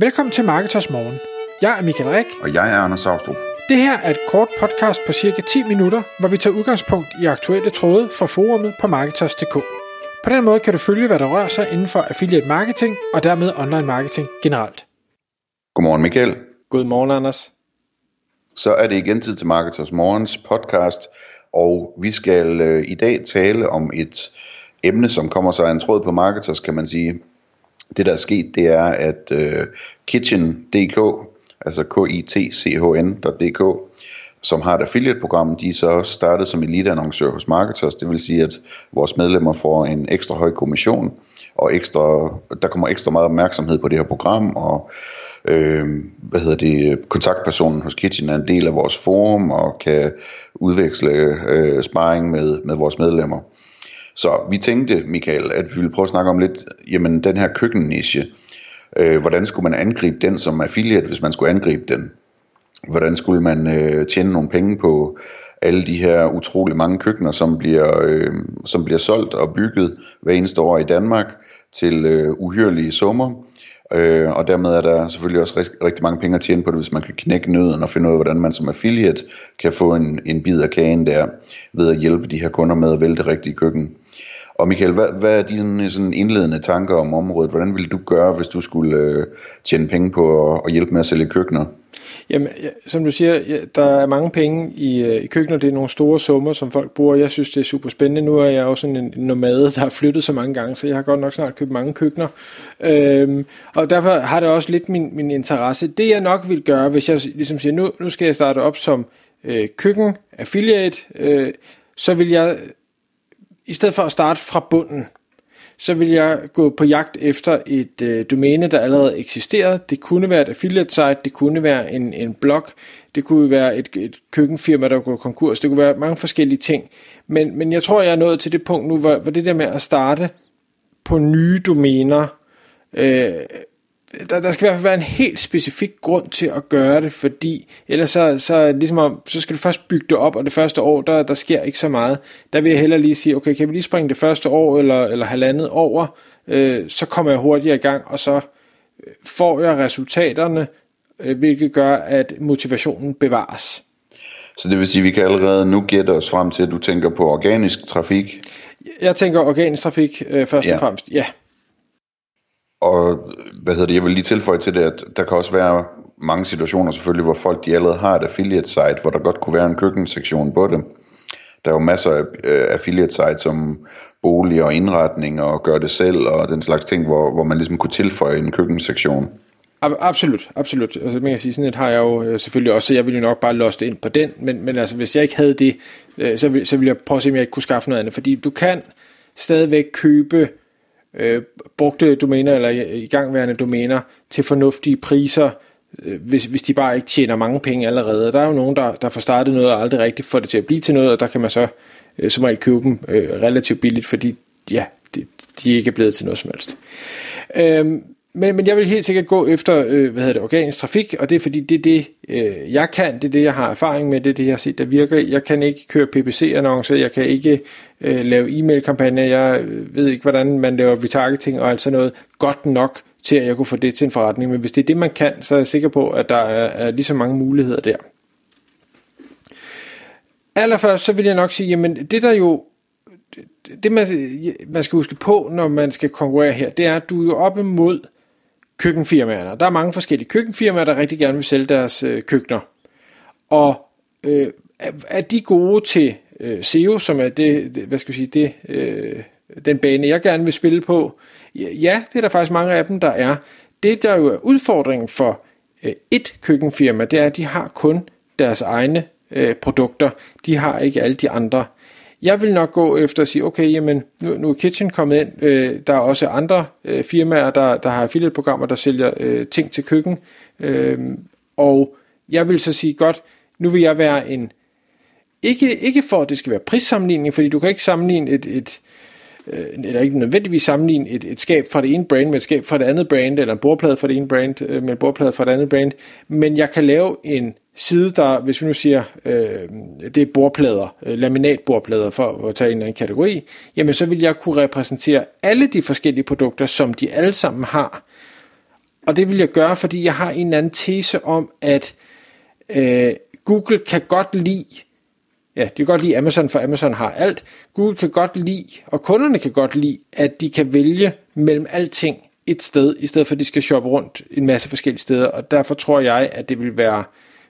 Velkommen til Marketers Morgen. Jeg er Michael Rik. Og jeg er Anders Saustrup. Det her er et kort podcast på cirka 10 minutter, hvor vi tager udgangspunkt i aktuelle tråde fra forumet på Marketers.dk. På den måde kan du følge, hvad der rører sig inden for affiliate marketing og dermed online marketing generelt. Godmorgen Michael. Godmorgen Anders. Så er det igen tid til Marketers Morgens podcast, og vi skal øh, i dag tale om et emne, som kommer sig af en tråd på Marketers, kan man sige. Det der er sket, det er, at øh, Kitchen.dk, altså k-i-t-c-h-n.dk, som har et affiliate-program, de er så også startet som elite-annoncør hos Marketers. Det vil sige, at vores medlemmer får en ekstra høj kommission, og ekstra, der kommer ekstra meget opmærksomhed på det her program, og øh, hvad hedder det, kontaktpersonen hos Kitchen er en del af vores forum, og kan udveksle øh, sparring med, med vores medlemmer. Så vi tænkte, Michael, at vi ville prøve at snakke om lidt, jamen den her køkkenniche, øh, hvordan skulle man angribe den som affiliate, hvis man skulle angribe den? Hvordan skulle man øh, tjene nogle penge på alle de her utrolig mange køkkener, som bliver, øh, som bliver solgt og bygget hver eneste år i Danmark til øh, uhyrlige summer? Øh, og dermed er der selvfølgelig også rigtig, rigtig mange penge at tjene på det, hvis man kan knække nøden og finde ud af, hvordan man som affiliate kan få en, en bid af kagen der, ved at hjælpe de her kunder med at vælge det rigtige køkken. Og Michael, hvad, hvad er dine øh, sådan indledende tanker om området? Hvordan ville du gøre, hvis du skulle øh, tjene penge på at, at hjælpe med at sælge køkkener? Jamen, ja, som du siger, ja, der er mange penge i, øh, i køkkener. Det er nogle store summer, som folk bruger. Jeg synes, det er super spændende. Nu er jeg jo sådan en nomade, der har flyttet så mange gange, så jeg har godt nok snart købt mange køkkener. Øhm, og derfor har det også lidt min, min interesse. Det jeg nok vil gøre, hvis jeg ligesom siger, nu, nu skal jeg starte op som øh, køkken affiliate, øh, så vil jeg i stedet for at starte fra bunden, så vil jeg gå på jagt efter et øh, domæne, der allerede eksisterer. Det kunne være et affiliate site, det kunne være en, en blog, det kunne være et, et køkkenfirma, der går konkurs, det kunne være mange forskellige ting. Men, men jeg tror, jeg er nået til det punkt nu, hvor, hvor det der med at starte på nye domæner, øh, der, der skal i hvert fald være en helt specifik grund til at gøre det, fordi ellers så, så, ligesom om, så skal du først bygge det op, og det første år, der, der sker ikke så meget. Der vil jeg hellere lige sige, okay, kan vi lige springe det første år eller, eller halvandet over, øh, så kommer jeg hurtigere i gang, og så øh, får jeg resultaterne, øh, hvilket gør, at motivationen bevares. Så det vil sige, at vi kan allerede nu gætte os frem til, at du tænker på organisk trafik? Jeg tænker organisk trafik øh, først ja. og fremmest, ja. Og hvad hedder det, jeg vil lige tilføje til det, at der kan også være mange situationer selvfølgelig, hvor folk de allerede har et affiliate site, hvor der godt kunne være en køkkensektion på det. Der er jo masser af øh, affiliate sites som bolig og indretning og gør det selv og den slags ting, hvor, hvor man ligesom kunne tilføje en køkkensektion. Absolut, absolut. Altså, man kan sige, sådan et har jeg jo øh, selvfølgelig også, så jeg ville jo nok bare loste ind på den, men, men altså, hvis jeg ikke havde det, øh, så, ville, så ville jeg prøve at se, om jeg ikke kunne skaffe noget andet, fordi du kan stadigvæk købe øh, brugte domæner eller igangværende domæner til fornuftige priser, øh, hvis, hvis de bare ikke tjener mange penge allerede. Der er jo nogen, der, der får startet noget og aldrig rigtigt får det til at blive til noget, og der kan man så øh, som regel købe dem øh, relativt billigt, fordi ja, de, de ikke er blevet til noget som helst. Øh, men, men jeg vil helt sikkert gå efter øh, hvad hedder det, organisk trafik, og det er fordi, det er det, øh, jeg kan, det er det, jeg har erfaring med, det er det, jeg har set, der virker. Jeg kan ikke køre PPC-annoncer, jeg kan ikke øh, lave e-mail-kampagner, jeg øh, ved ikke, hvordan man laver retargeting og alt sådan noget godt nok til, at jeg kunne få det til en forretning. Men hvis det er det, man kan, så er jeg sikker på, at der er, er lige så mange muligheder der. Allerførst så vil jeg nok sige, jamen det der jo det man, man skal huske på, når man skal konkurrere her, det er, at du er jo op imod køkkenfirmaerne. Der er mange forskellige køkkenfirmaer, der rigtig gerne vil sælge deres øh, køkkener. Og øh, er de gode til øh, SEO, som er det, det hvad skal jeg sige, det, øh, den bane, jeg gerne vil spille på? Ja, det er der faktisk mange af dem, der er. Det, der jo er udfordringen for øh, et køkkenfirma, det er, at de har kun deres egne øh, produkter. De har ikke alle de andre jeg vil nok gå efter at sige, okay, jamen, nu, nu er Kitchen kommet ind, øh, der er også andre øh, firmaer, der, der har affiliate-programmer, der sælger øh, ting til køkken, øh, og jeg vil så sige, godt, nu vil jeg være en, ikke, ikke for at det skal være prissammenligning, fordi du kan ikke sammenligne et, et øh, eller ikke nødvendigvis sammenligne et, et skab fra det ene brand med et skab fra det andet brand, eller en bordplade fra det ene brand øh, med en bordplade fra det andet brand, men jeg kan lave en side, der, hvis vi nu siger, øh, det er bordplader, øh, laminatbordplader for at tage en eller anden kategori, jamen så vil jeg kunne repræsentere alle de forskellige produkter, som de alle sammen har. og det vil jeg gøre, fordi jeg har en eller anden tese om, at øh, Google kan godt lide, ja, de kan godt lide Amazon, for Amazon har alt. Google kan godt lide, og kunderne kan godt lide, at de kan vælge mellem alting et sted, i stedet for at de skal shoppe rundt en masse forskellige steder, og derfor tror jeg, at det vil være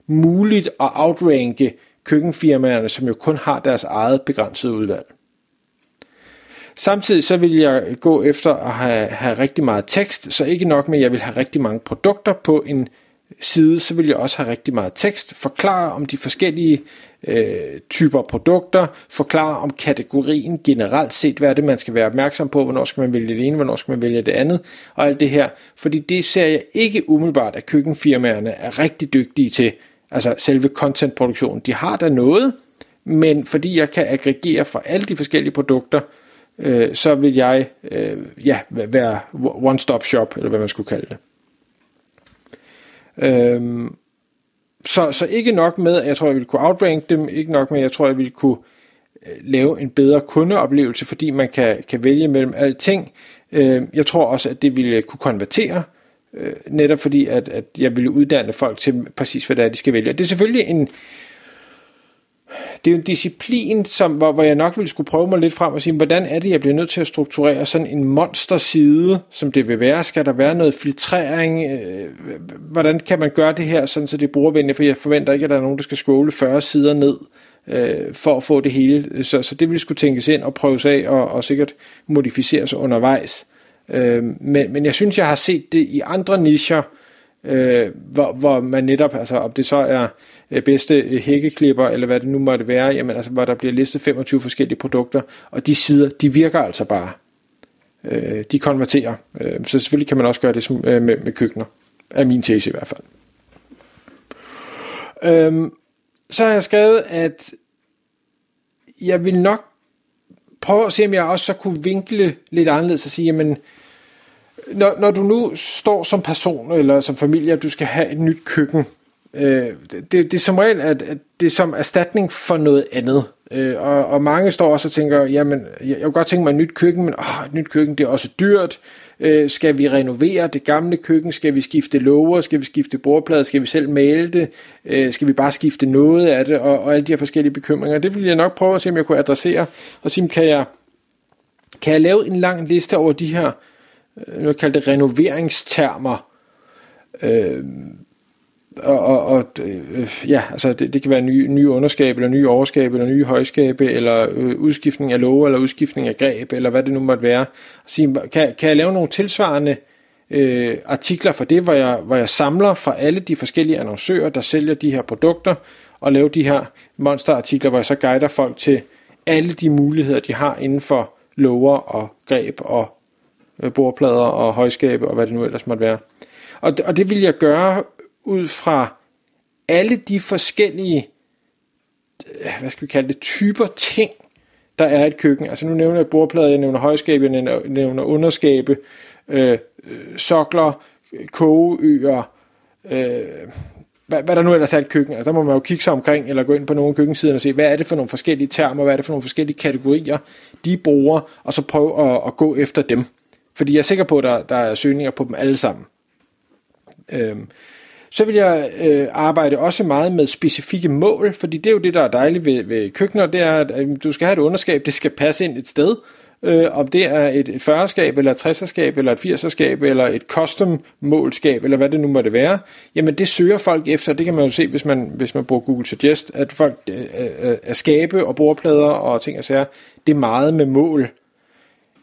muligt at outranke køkkenfirmaerne, som jo kun har deres eget begrænsede udvalg. Samtidig så vil jeg gå efter at have, have rigtig meget tekst, så ikke nok med, at jeg vil have rigtig mange produkter på en side, så vil jeg også have rigtig meget tekst, forklare om de forskellige øh, typer produkter, forklare om kategorien generelt set, hvad er det, man skal være opmærksom på, hvornår skal man vælge det ene, hvornår skal man vælge det andet, og alt det her. Fordi det ser jeg ikke umiddelbart, at køkkenfirmaerne er rigtig dygtige til, altså selve contentproduktionen. De har da noget, men fordi jeg kan aggregere for alle de forskellige produkter, øh, så vil jeg øh, ja, være one-stop shop, eller hvad man skulle kalde det. Øhm, så, så ikke nok med, at jeg tror, jeg ville kunne outrank dem, ikke nok med, at jeg tror, jeg ville kunne øh, lave en bedre kundeoplevelse, fordi man kan, kan vælge mellem alting. Øh, jeg tror også, at det ville kunne konvertere, øh, netop fordi, at, at jeg ville uddanne folk til præcis, hvad det er, de skal vælge. Det er selvfølgelig en, det er jo en disciplin, som, hvor, hvor jeg nok ville skulle prøve mig lidt frem og sige, hvordan er det, jeg bliver nødt til at strukturere sådan en monsterside, som det vil være? Skal der være noget filtrering? Øh, hvordan kan man gøre det her, sådan så det er brugervenligt? For jeg forventer ikke, at der er nogen, der skal scrolle 40 sider ned øh, for at få det hele. Så, så det ville skulle tænkes ind og prøves af og, og sikkert modificeres undervejs. Øh, Øh, men, men jeg synes, jeg har set det i andre nischer, øh, hvor, hvor man netop, altså om det så er øh, bedste øh, hækkeklipper, eller hvad det nu måtte være, jamen altså, hvor der bliver listet 25 forskellige produkter, og de sider, de virker altså bare. Øh, de konverterer. Øh, så selvfølgelig kan man også gøre det som, øh, med, med køkkener. Er min tese i hvert fald. Øh, så har jeg skrevet, at jeg vil nok prøve at se, om jeg også så kunne vinkle lidt anderledes og sige, jamen, når, når du nu står som person eller som familie, at du skal have et nyt køkken, øh, det, det er som regel, at, at det er som erstatning for noget andet. Øh, og, og mange står også og tænker, jamen, jeg, jeg kunne godt tænke mig et nyt køkken, men åh, et nyt køkken, det er også dyrt. Øh, skal vi renovere det gamle køkken? Skal vi skifte låger? Skal vi skifte bordplader? Skal vi selv male det? Øh, skal vi bare skifte noget af det? Og, og alle de her forskellige bekymringer. Det vil jeg nok prøve at se, om jeg kunne adressere. Og sige, kan jeg, kan jeg lave en lang liste over de her øh, nu kalder det renoveringstermer, øh, og, og, og øh, ja, altså det, det kan være nye, nye underskab, eller nye overskab, eller nye højskabe, eller øh, udskiftning af love, eller udskiftning af greb, eller hvad det nu måtte være. Sige, kan, kan jeg lave nogle tilsvarende øh, artikler for det, hvor jeg, hvor jeg samler fra alle de forskellige annoncører, der sælger de her produkter, og lave de her monsterartikler, hvor jeg så guider folk til alle de muligheder, de har inden for lover og greb og øh, bordplader og højskabe og hvad det nu ellers måtte være. Og, og det vil jeg gøre ud fra alle de forskellige, hvad skal vi kalde det, typer ting, der er et køkken. Altså nu nævner jeg bordplader, jeg nævner højskabe, jeg nævner, underskabe, øh, øh, sokler, kogeøer, øh, hvad, hvad der nu ellers er et køkken. Altså der må man jo kigge sig omkring, eller gå ind på nogle køkkensider og se, hvad er det for nogle forskellige termer, hvad er det for nogle forskellige kategorier, de bruger, og så prøve at, at gå efter dem. Fordi jeg er sikker på, at der, der er søgninger på dem alle sammen. Øh, så vil jeg øh, arbejde også meget med specifikke mål, fordi det er jo det, der er dejligt ved, ved køkkener, det er, at øh, du skal have et underskab, det skal passe ind et sted, øh, om det er et, 40-skab, eller et 60-skab, eller et 80-skab, eller et custom-målskab, eller hvad det nu måtte være, jamen det søger folk efter, det kan man jo se, hvis man, hvis man bruger Google Suggest, at folk øh, øh, øh er skabe og bordplader og ting og sager, det er meget med mål.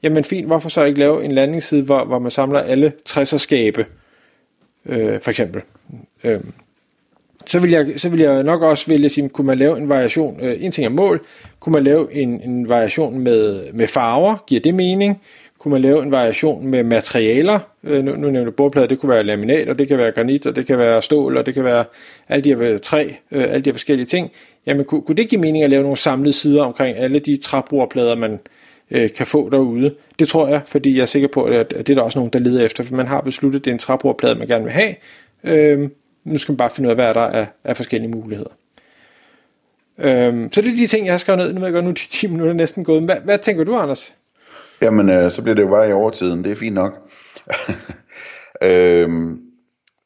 Jamen fint, hvorfor så ikke lave en landingsside, hvor, hvor man samler alle 60'er-skabe, øh, for eksempel. Øh, så vil, jeg, så vil jeg nok også vælge at sige, kunne man lave en variation, øh, en ting er mål, kunne man lave en, en variation med, med farver, giver det mening? Kunne man lave en variation med materialer? Øh, nu, nu nævner du bordplader, det kunne være laminat, og det kan være granit, og det kan være stål, og det kan være alle de her øh, træ, øh, alle de her forskellige ting. Jamen kunne, kunne det give mening at lave nogle samlede sider omkring alle de træbordplader, man, øh, Øh, kan få derude. Det tror jeg, fordi jeg er sikker på, at, det er der også nogen, der leder efter, for man har besluttet, at det er en træbordplade, man gerne vil have. Øh, nu skal man bare finde ud af, hvad der er af forskellige muligheder. Øh, så det er de ting, jeg har skrevet ned. Nu ved jeg godt, nu er de 10 minutter næsten gået. Hvad, hvad tænker du, Anders? Jamen, øh, så bliver det jo bare i overtiden. Det er fint nok. øh,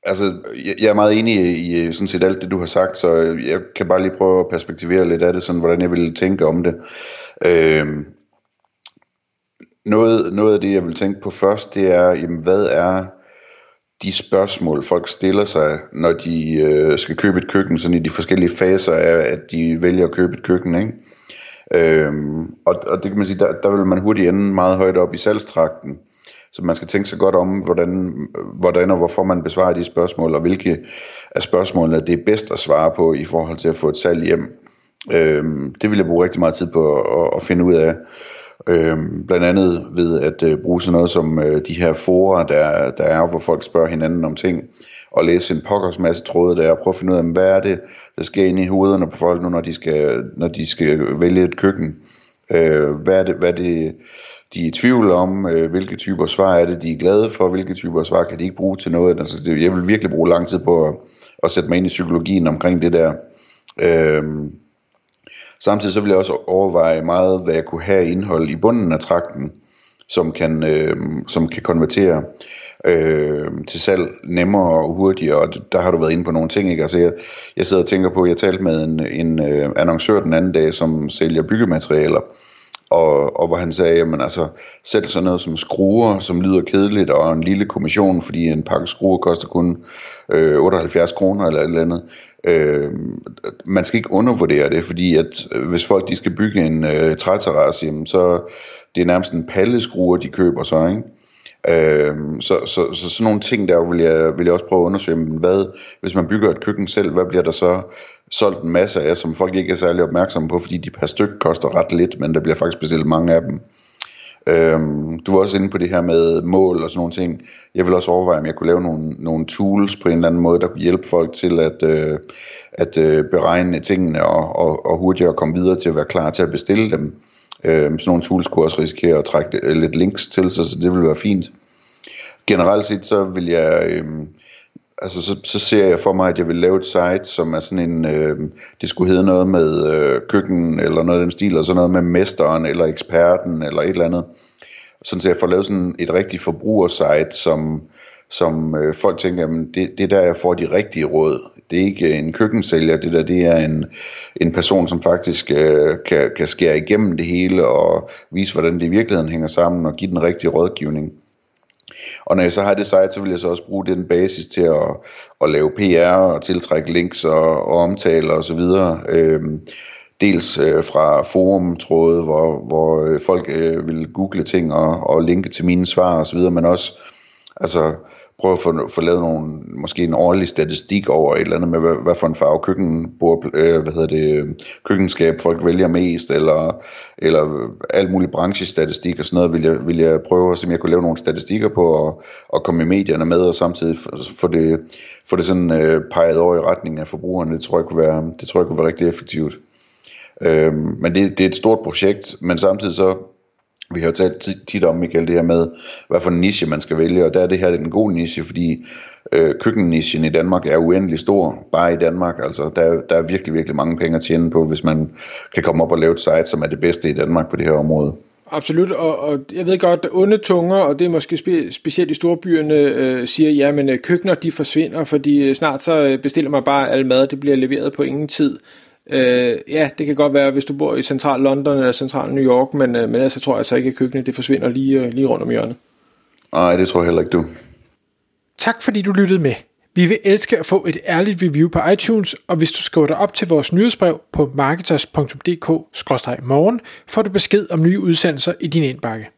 Altså, jeg, jeg er meget enig i, i sådan set alt det, du har sagt, så jeg kan bare lige prøve at perspektivere lidt af det, sådan hvordan jeg ville tænke om det. Øh, noget, noget af det, jeg vil tænke på først, det er, jamen, hvad er de spørgsmål, folk stiller sig, når de øh, skal købe et køkken, sådan i de forskellige faser af, at de vælger at købe et køkken, ikke? Øhm, og, og det kan man sige, der, der vil man hurtigt ende meget højt op i salgstrakten. Så man skal tænke sig godt om, hvordan, hvordan og hvorfor man besvarer de spørgsmål, og hvilke af spørgsmålene det er bedst at svare på i forhold til at få et salg hjem. Øhm, det vil jeg bruge rigtig meget tid på at, at finde ud af. Øhm, blandt andet ved at øh, bruge sådan noget som øh, de her forer, der, der er, hvor folk spørger hinanden om ting, og læse en pokkers masse tråde der, og prøve at finde ud af, hvad er det, der sker inde i hovederne på folk nu, når de skal, når de skal vælge et køkken. Øh, hvad er det, hvad er det de er i tvivl om, øh, hvilke typer svar er det, de er glade for, hvilke typer svar kan de ikke bruge til noget. Altså, det, jeg vil virkelig bruge lang tid på at, at sætte mig ind i psykologien omkring det der. Øh, Samtidig så vil jeg også overveje meget, hvad jeg kunne have indhold i bunden af trakten, som kan, øh, som kan konvertere øh, til salg nemmere og hurtigere, og der har du været inde på nogle ting, ikke? Altså jeg, jeg sidder og tænker på, jeg talte med en, en øh, annoncør den anden dag, som sælger byggematerialer, og, og hvor han sagde, jamen altså, selv sådan noget som skruer, som lyder kedeligt, og en lille kommission, fordi en pakke skruer koster kun øh, 78 kroner eller et eller andet, Øh, man skal ikke undervurdere det, fordi at øh, hvis folk de skal bygge en øh, træterrasse, jamen, så det er nærmest en palleskruer, de køber så, ikke? Øh, så, så, så sådan nogle ting der vil jeg, vil jeg også prøve at undersøge, men hvad, hvis man bygger et køkken selv, hvad bliver der så solgt en masse af, som folk ikke er særlig opmærksomme på, fordi de per styk koster ret lidt, men der bliver faktisk bestilt mange af dem. Øhm, du var også inde på det her med mål og sådan nogle ting. Jeg vil også overveje, om jeg kunne lave nogle, nogle tools på en eller anden måde, der kunne hjælpe folk til at, øh, at øh, beregne tingene og, og, og hurtigere komme videre til at være klar til at bestille dem. Øhm, sådan nogle tools kunne også risikere at trække øh, lidt links til sig, så det ville være fint. Generelt set så vil jeg... Øh, altså så, så ser jeg for mig, at jeg vil lave et site, som er sådan en, øh, det skulle hedde noget med øh, køkken, eller noget af den stil, og så noget med mesteren, eller eksperten, eller et eller andet. Sådan så jeg får lavet sådan et rigtigt forbrugersite, som, som øh, folk tænker, jamen det, det er der, jeg får de rigtige råd. Det er ikke en køkkensælger, det der, det er en, en person, som faktisk øh, kan, kan skære igennem det hele, og vise, hvordan det i virkeligheden hænger sammen, og give den rigtige rådgivning. Og når jeg så har det site, så vil jeg så også bruge den basis til at, at lave PR og tiltrække links og, og omtale og så videre. Øhm, dels øh, fra forumtråde, hvor, hvor øh, folk øh, vil google ting og, og linke til mine svar og så videre, men også altså prøve at få, få lavet nogle, måske en årlig statistik over et eller andet med, hvad, hvad for en farve køkkenbord, øh, hvad hedder det, øh, køkkenskab folk vælger mest, eller, eller alt muligt branchestatistik og sådan noget, vil jeg, vil jeg prøve at se, om jeg kunne lave nogle statistikker på, og, og komme i medierne med, og samtidig få det, få det sådan øh, peget over i retning af forbrugerne, det tror jeg kunne være, det tror jeg kunne være rigtig effektivt. Øh, men det, det er et stort projekt, men samtidig så vi har jo talt tit om, Michael, det her med, hvad for en niche man skal vælge, og der er det her en god niche, fordi øh, køkkennichen i Danmark er uendelig stor, bare i Danmark, altså der, der er virkelig, virkelig mange penge at tjene på, hvis man kan komme op og lave et site, som er det bedste i Danmark på det her område. Absolut, og, og jeg ved godt, at onde tunger, og det er måske spe, specielt i storbyerne, øh, siger, ja, men øh, køkkener de forsvinder, fordi øh, snart så øh, bestiller man bare al mad, det bliver leveret på ingen tid. Øh, ja, det kan godt være, hvis du bor i central London eller central New York, men, øh, men ellers så tror jeg altså ikke, at køkkenet det forsvinder lige, øh, lige rundt om hjørnet. Nej, det tror jeg heller ikke, du. Tak fordi du lyttede med. Vi vil elske at få et ærligt review på iTunes, og hvis du skriver dig op til vores nyhedsbrev på marketers.dk-morgen, får du besked om nye udsendelser i din indbakke.